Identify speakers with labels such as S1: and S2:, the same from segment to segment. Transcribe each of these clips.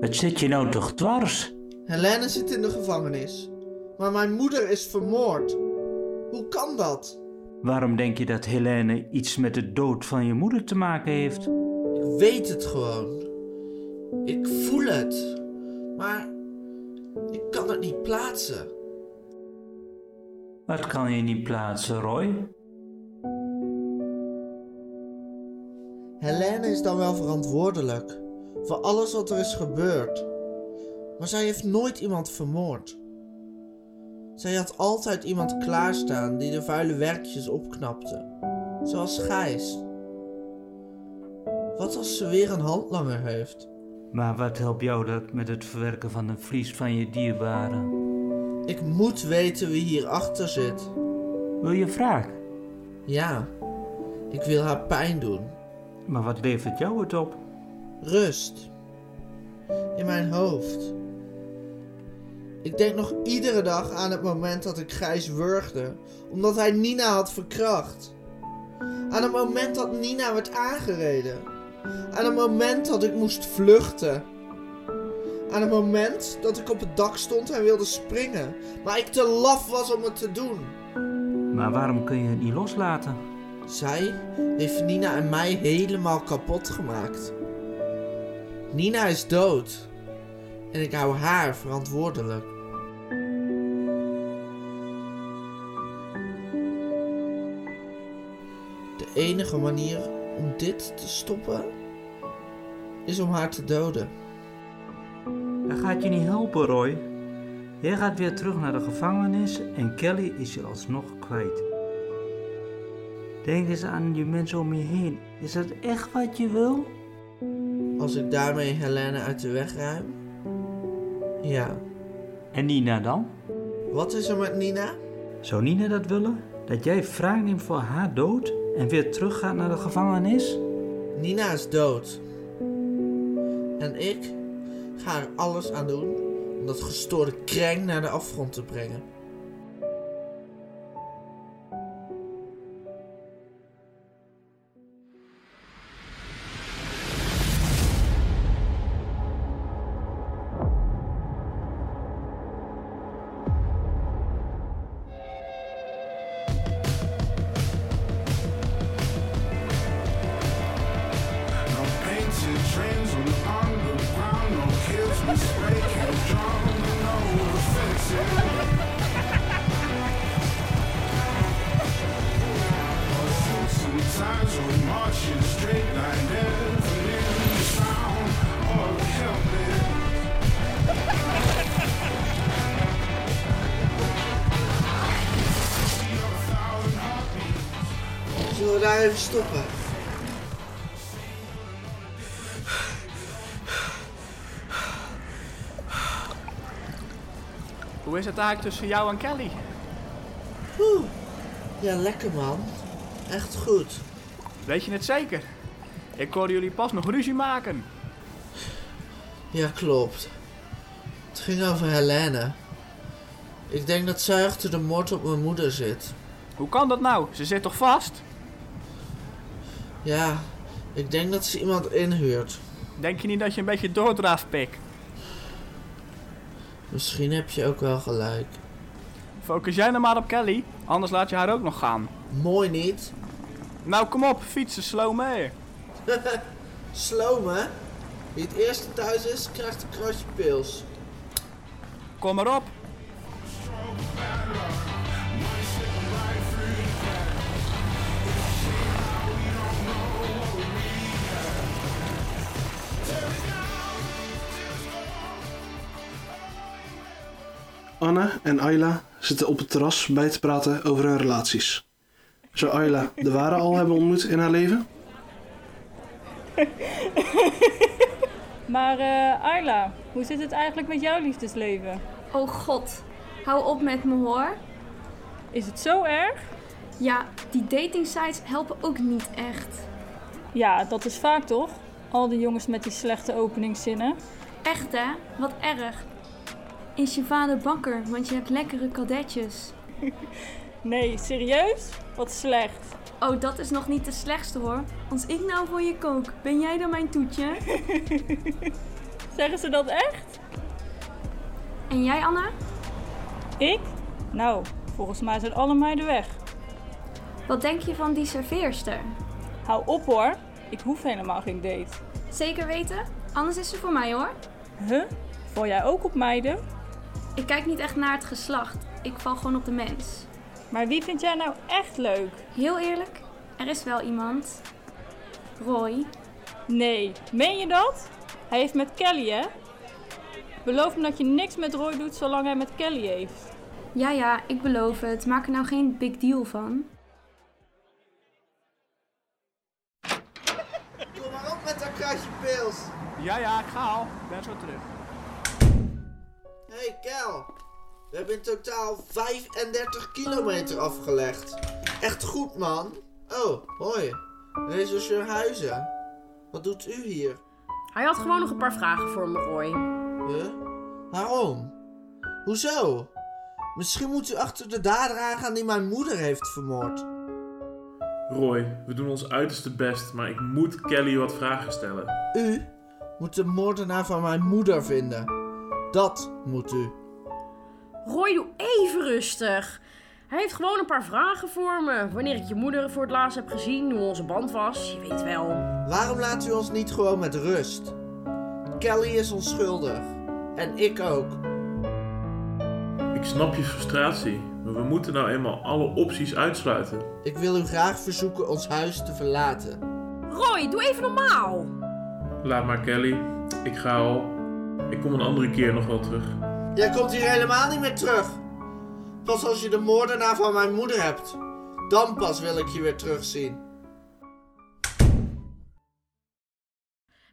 S1: Wat zit je nou toch dwars?
S2: Helene zit in de gevangenis. Maar mijn moeder is vermoord. Hoe kan dat?
S1: Waarom denk je dat Helene iets met de dood van je moeder te maken heeft?
S2: Ik weet het gewoon. Ik voel het. Maar ik kan het niet plaatsen.
S1: Wat kan je niet plaatsen, Roy?
S2: Helene is dan wel verantwoordelijk voor alles wat er is gebeurd. Maar zij heeft nooit iemand vermoord. Zij had altijd iemand klaarstaan die de vuile werkjes opknapte, zoals Gijs. Wat als ze weer een handlanger heeft?
S1: Maar wat helpt jou dat met het verwerken van een vlies van je dierbaren?
S2: Ik moet weten wie hierachter zit.
S1: Wil je wraak?
S2: Ja, ik wil haar pijn doen.
S1: Maar wat levert jou het op?
S2: Rust. In mijn hoofd. Ik denk nog iedere dag aan het moment dat ik Gijs wurgde, omdat hij Nina had verkracht. Aan het moment dat Nina werd aangereden. Aan het moment dat ik moest vluchten. Aan het moment dat ik op het dak stond en wilde springen, maar ik te laf was om het te doen.
S1: Maar waarom kun je het niet loslaten?
S2: Zij heeft Nina en mij helemaal kapot gemaakt. Nina is dood. En ik hou haar verantwoordelijk. De enige manier om dit te stoppen is om haar te doden.
S1: Dat gaat je niet helpen, Roy. Jij gaat weer terug naar de gevangenis en Kelly is je alsnog kwijt. Denk eens aan je mensen om je heen. Is dat echt wat je wil?
S2: Als ik daarmee Helene uit de weg ruim? Ja.
S1: En Nina dan?
S2: Wat is er met Nina?
S1: Zou Nina dat willen? Dat jij wraak neemt voor haar dood en weer teruggaat naar de gevangenis?
S2: Nina is dood. En ik ga er alles aan doen om dat gestoorde kreng naar de afgrond te brengen. We daar even stoppen?
S3: Hoe is het eigenlijk tussen jou en Kelly?
S2: Oeh. Ja, lekker man. Echt goed.
S3: Weet je het zeker? Ik hoorde jullie pas nog ruzie maken.
S2: Ja, klopt. Het ging over Helene. Ik denk dat zij achter de moord op mijn moeder zit.
S3: Hoe kan dat nou? Ze zit toch vast?
S2: Ja, ik denk dat ze iemand inhuurt.
S3: Denk je niet dat je een beetje doordraaft, pik?
S2: Misschien heb je ook wel gelijk.
S3: Focus jij nou maar op Kelly, anders laat je haar ook nog gaan.
S2: Mooi niet?
S3: Nou, kom op, fietsen, slow mee.
S2: Sloom, hè? Wie het eerste thuis is, krijgt een kruisje pils.
S3: Kom maar op.
S4: Anne en Ayla zitten op het terras bij te praten over hun relaties. Zou Ayla de ware al hebben ontmoet in haar leven?
S5: Maar eh Ayla, hoe zit het eigenlijk met jouw liefdesleven?
S6: Oh god, hou op met me hoor.
S5: Is het zo erg?
S6: Ja, die datingsites helpen ook niet echt.
S5: Ja, dat is vaak toch? Al die jongens met die slechte openingszinnen.
S6: Echt hè? Wat erg. Is je vader bakker, want je hebt lekkere kadetjes.
S5: Nee, serieus? Wat slecht.
S6: Oh, dat is nog niet de slechtste hoor. Als ik nou voor je kook, ben jij dan mijn toetje?
S5: Zeggen ze dat echt?
S6: En jij, Anna?
S5: Ik? Nou, volgens mij zijn alle meiden weg.
S6: Wat denk je van die serveerster?
S5: Hou op hoor, ik hoef helemaal geen date.
S6: Zeker weten? Anders is ze voor mij hoor.
S5: Huh? Val jij ook op meiden?
S6: Ik kijk niet echt naar het geslacht. Ik val gewoon op de mens.
S5: Maar wie vind jij nou echt leuk?
S6: Heel eerlijk, er is wel iemand. Roy.
S5: Nee, meen je dat? Hij heeft met Kelly, hè? Beloof me dat je niks met Roy doet zolang hij met Kelly heeft.
S6: Ja, ja, ik beloof het. Maak er nou geen big deal van.
S2: Kom maar op met dat kratje pils.
S3: Ja, ja, ik ga al. Ik ben zo terug.
S2: Hé hey, Kel, we hebben in totaal 35 kilometer afgelegd. Echt goed man. Oh, hoi. Rechercheur Huizen. Wat doet u hier?
S7: Hij had gewoon nog een paar vragen voor me, Roy.
S2: Huh? Waarom? Hoezo? Misschien moet u achter de dader aangaan die mijn moeder heeft vermoord.
S8: Roy, we doen ons uiterste best, maar ik moet Kelly wat vragen stellen.
S2: U moet de moordenaar van mijn moeder vinden. Dat moet u.
S7: Roy, doe even rustig. Hij heeft gewoon een paar vragen voor me. Wanneer ik je moeder voor het laatst heb gezien, hoe onze band was, je weet wel.
S2: Waarom laat u ons niet gewoon met rust? Kelly is onschuldig. En ik ook.
S8: Ik snap je frustratie, maar we moeten nou eenmaal alle opties uitsluiten.
S2: Ik wil u graag verzoeken ons huis te verlaten.
S7: Roy, doe even normaal.
S8: Laat maar Kelly, ik ga al. Ik kom een andere keer nog wel terug.
S2: Jij komt hier helemaal niet meer terug. Pas als je de moordenaar van mijn moeder hebt. Dan pas wil ik je weer terugzien.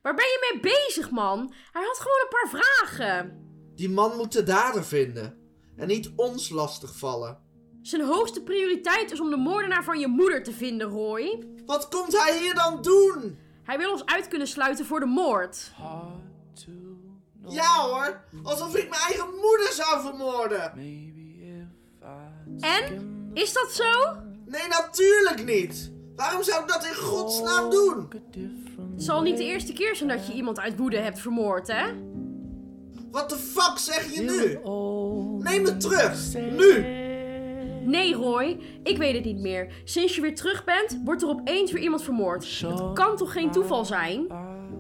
S7: Waar ben je mee bezig, man? Hij had gewoon een paar vragen.
S2: Die man moet de dader vinden. En niet ons lastigvallen.
S7: Zijn hoogste prioriteit is om de moordenaar van je moeder te vinden, Roy.
S2: Wat komt hij hier dan doen?
S7: Hij wil ons uit kunnen sluiten voor de moord.
S2: Ja hoor, alsof ik mijn eigen moeder zou vermoorden.
S7: En? Is dat zo?
S2: Nee, natuurlijk niet. Waarom zou ik dat in godsnaam doen?
S7: Het zal niet de eerste keer zijn dat je iemand uit woede hebt vermoord, hè?
S2: Wat de fuck zeg je nu? Neem het terug. Nu.
S7: Nee, Roy, ik weet het niet meer. Sinds je weer terug bent, wordt er opeens weer iemand vermoord. Het kan toch geen toeval zijn?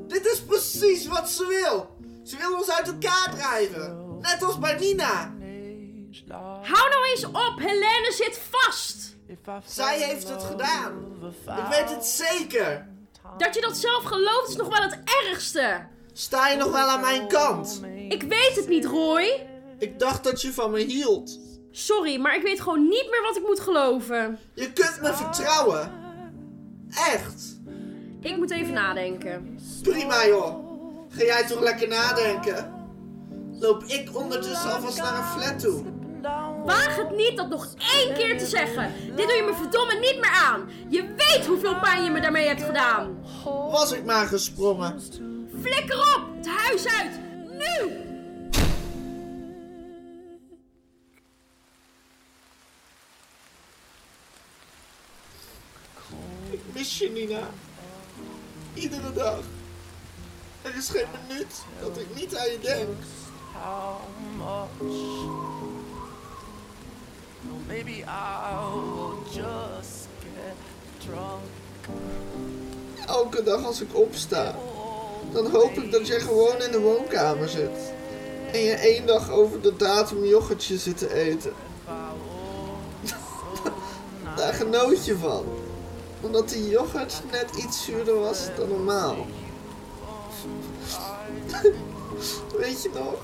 S2: Dit is precies wat ze wil. Ze wil ons uit elkaar drijven. Net als bij Nina.
S7: Hou nou eens op, Helene zit vast.
S2: Zij heeft het gedaan. Ik weet het zeker.
S7: Dat je dat zelf gelooft is nog wel het ergste.
S2: Sta je nog wel aan mijn kant?
S7: Ik weet het niet, Roy.
S2: Ik dacht dat je van me hield.
S7: Sorry, maar ik weet gewoon niet meer wat ik moet geloven.
S2: Je kunt me vertrouwen. Echt.
S7: Ik moet even nadenken.
S2: Prima joh. Ga jij toch lekker nadenken? Loop ik ondertussen alvast naar een flat toe.
S7: Waag het niet dat nog één keer te zeggen. Dit doe je me verdomme niet meer aan. Je weet hoeveel pijn je me daarmee hebt gedaan.
S2: Was ik maar gesprongen.
S7: Flikker op! Het huis uit! Nu!
S2: Ik mis je, Nina. Iedere dag. Er is geen minuut dat ik niet aan je denk.
S9: Maybe I will just get drunk.
S2: Elke dag als ik opsta, dan hoop ik dat jij gewoon in de woonkamer zit. En je één dag over de datum yoghurtje zit te eten. Daar genoot je van. Omdat die yoghurt net iets zuurder was dan normaal. Nog?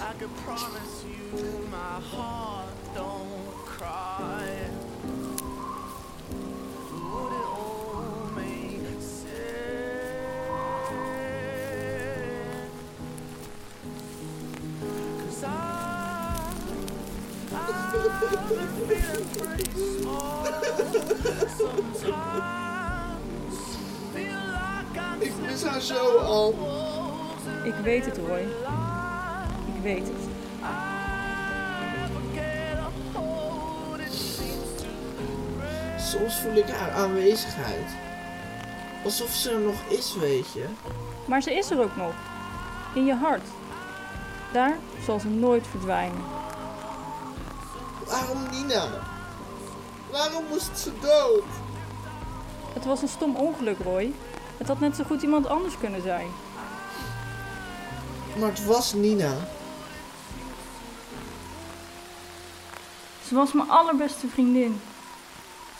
S9: I could promise you my heart don't cry. Would it all make sense? 'Cause I, I've been feeling pretty small sometimes. Feel like I'm
S2: Ik mis haar zo al.
S5: Ik weet het, Roy. Ik weet het.
S2: Soms voel ik haar aanwezigheid. Alsof ze er nog is, weet je.
S5: Maar ze is er ook nog. in je hart. Daar zal ze nooit verdwijnen.
S2: Waarom Nina? Waarom moest ze dood?
S5: Het was een stom ongeluk, Roy. Het had net zo goed iemand anders kunnen zijn.
S2: Maar het was Nina.
S5: Ze was mijn allerbeste vriendin.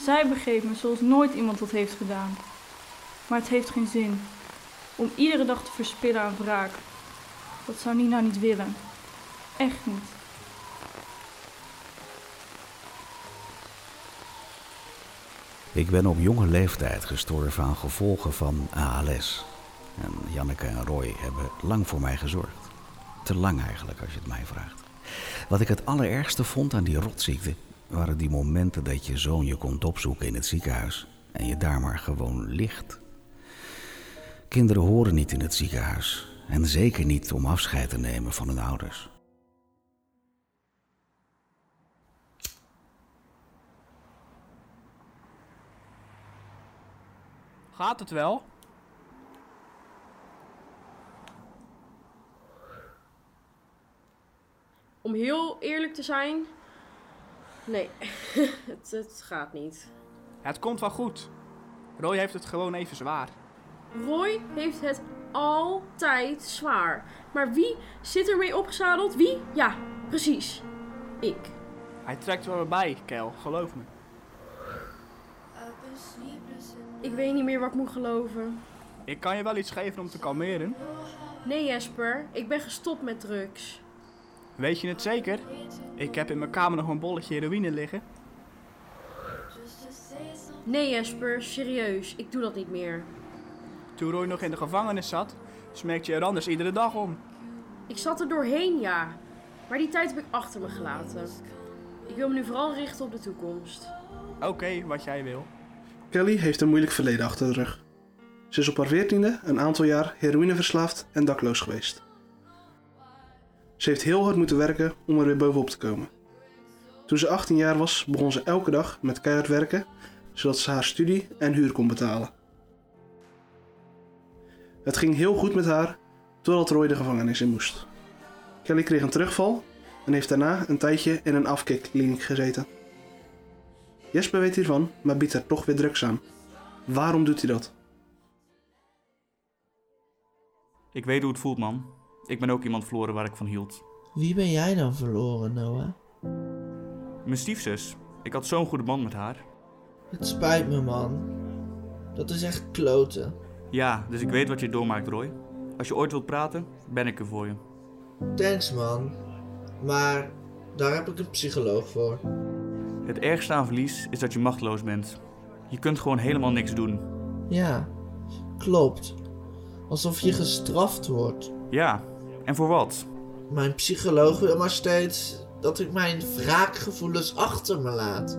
S5: Zij begreep me zoals nooit iemand dat heeft gedaan. Maar het heeft geen zin om iedere dag te verspillen aan wraak. Dat zou Nina niet willen. Echt niet.
S10: Ik ben op jonge leeftijd gestorven aan gevolgen van ALS. En Janneke en Roy hebben lang voor mij gezorgd. Te lang eigenlijk, als je het mij vraagt. Wat ik het allerergste vond aan die rotziekte... waren die momenten dat je zoon je komt opzoeken in het ziekenhuis... en je daar maar gewoon ligt. Kinderen horen niet in het ziekenhuis... en zeker niet om afscheid te nemen van hun ouders.
S3: Gaat het wel?
S7: Om heel eerlijk te zijn. Nee, het, het gaat niet.
S3: Het komt wel goed. Roy heeft het gewoon even zwaar.
S7: Roy heeft het altijd zwaar. Maar wie zit ermee opgezadeld? Wie? Ja, precies. Ik.
S3: Hij trekt er wel bij, Kel, geloof me.
S7: Ik weet niet meer wat ik moet geloven.
S3: Ik kan je wel iets geven om te kalmeren.
S7: Nee, Jesper, ik ben gestopt met drugs.
S3: Weet je het zeker? Ik heb in mijn kamer nog een bolletje heroïne liggen.
S7: Nee, Jesper, serieus, ik doe dat niet meer.
S3: Toen Roy nog in de gevangenis zat, smeekte je er anders iedere dag om.
S7: Ik zat er doorheen, ja. Maar die tijd heb ik achter me gelaten. Ik wil me nu vooral richten op de toekomst.
S3: Oké, wat jij wil.
S4: Kelly heeft een moeilijk verleden achter de rug. Ze is op haar veertiende een aantal jaar heroïneverslaafd en dakloos geweest. Ze heeft heel hard moeten werken om er weer bovenop te komen. Toen ze 18 jaar was, begon ze elke dag met keihard werken, zodat ze haar studie en huur kon betalen. Het ging heel goed met haar, totdat Roy de gevangenis in moest. Kelly kreeg een terugval en heeft daarna een tijdje in een afkikkliniek gezeten. Jesper weet hiervan, maar biedt er toch weer drugs aan. Waarom doet hij dat?
S11: Ik weet hoe het voelt, man. Ik ben ook iemand verloren waar ik van hield.
S2: Wie ben jij dan verloren, Noah?
S11: Mijn stiefzus. Ik had zo'n goede band met haar.
S2: Het spijt me, man. Dat is echt kloten.
S11: Ja, dus ik weet wat je doormaakt, Roy. Als je ooit wilt praten, ben ik er voor je.
S2: Thanks, man. Maar daar heb ik een psycholoog voor.
S11: Het ergste aan verlies is dat je machteloos bent. Je kunt gewoon helemaal niks doen.
S2: Ja, klopt. Alsof je gestraft wordt.
S11: Ja, en voor wat?
S2: Mijn psycholoog wil maar steeds dat ik mijn wraakgevoelens achter me laat.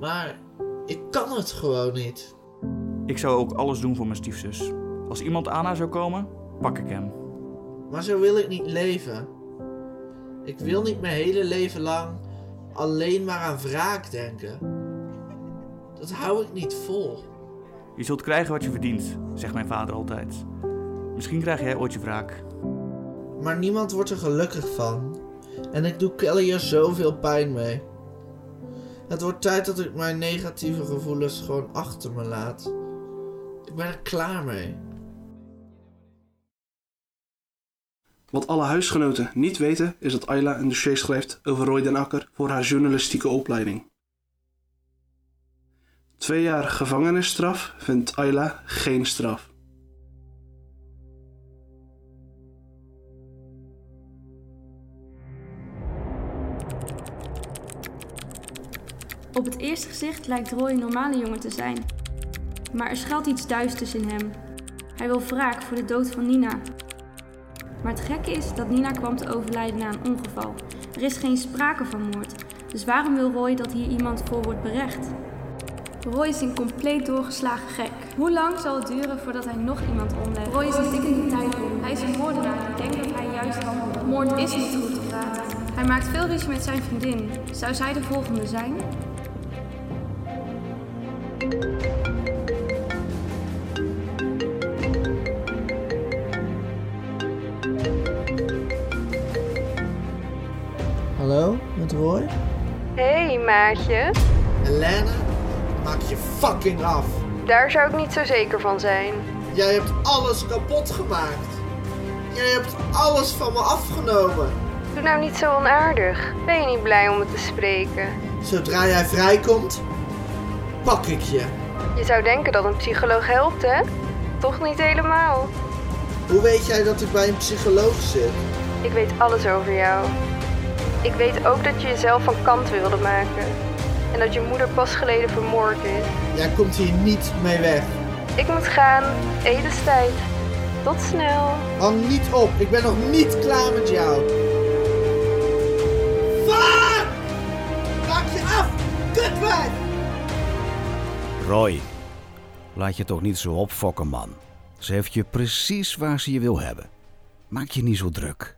S2: Maar ik kan het gewoon niet.
S11: Ik zou ook alles doen voor mijn stiefzus. Als iemand aan haar zou komen, pak ik hem.
S2: Maar zo wil ik niet leven. Ik wil niet mijn hele leven lang alleen maar aan wraak denken. Dat hou ik niet vol.
S11: Je zult krijgen wat je verdient, zegt mijn vader altijd. Misschien krijg jij ooit je wraak.
S2: Maar niemand wordt er gelukkig van. En ik doe Kelly er zoveel pijn mee. Het wordt tijd dat ik mijn negatieve gevoelens gewoon achter me laat. Ik ben er klaar mee.
S4: Wat alle huisgenoten niet weten is dat Ayla een dossier schrijft over Roy den Akker voor haar journalistieke opleiding. Twee jaar gevangenisstraf vindt Ayla geen straf.
S6: Op het eerste gezicht lijkt Roy een normale jongen te zijn. Maar er schuilt iets duisters in hem. Hij wil wraak voor de dood van Nina. Maar het gekke is dat Nina kwam te overlijden na een ongeval. Er is geen sprake van moord. Dus waarom wil Roy dat hier iemand voor wordt berecht? Roy is een compleet doorgeslagen gek. Hoe lang zal het duren voordat hij nog iemand omlegt? Roy is een tikkende tijdbom. Hij is een moordenaar. Ik denk dat hij juist handelt. Moord is niet goed te praten. Hij maakt veel ruzie met zijn vriendin. Zou zij de volgende zijn?
S12: Maatje.
S2: Helene, maak je fucking af.
S12: Daar zou ik niet zo zeker van zijn.
S2: Jij hebt alles kapot gemaakt. Jij hebt alles van me afgenomen.
S12: Doe nou niet zo onaardig. Ben je niet blij om me te spreken?
S2: Zodra jij vrijkomt, pak ik je.
S12: Je zou denken dat een psycholoog helpt, hè? Toch niet helemaal.
S2: Hoe weet jij dat ik bij een psycholoog zit?
S12: Ik weet alles over jou. Ik weet ook dat je jezelf van kant wilde maken. En dat je moeder pas geleden vermoord is.
S2: Jij komt hier niet mee weg.
S12: Ik moet gaan. Etenstijd. Tot snel.
S2: Hang niet op, ik ben nog niet klaar met jou. Fuck! Maak je af, kutwijf!
S10: Roy, laat je toch niet zo opfokken, man. Ze heeft je precies waar ze je wil hebben. Maak je niet zo druk.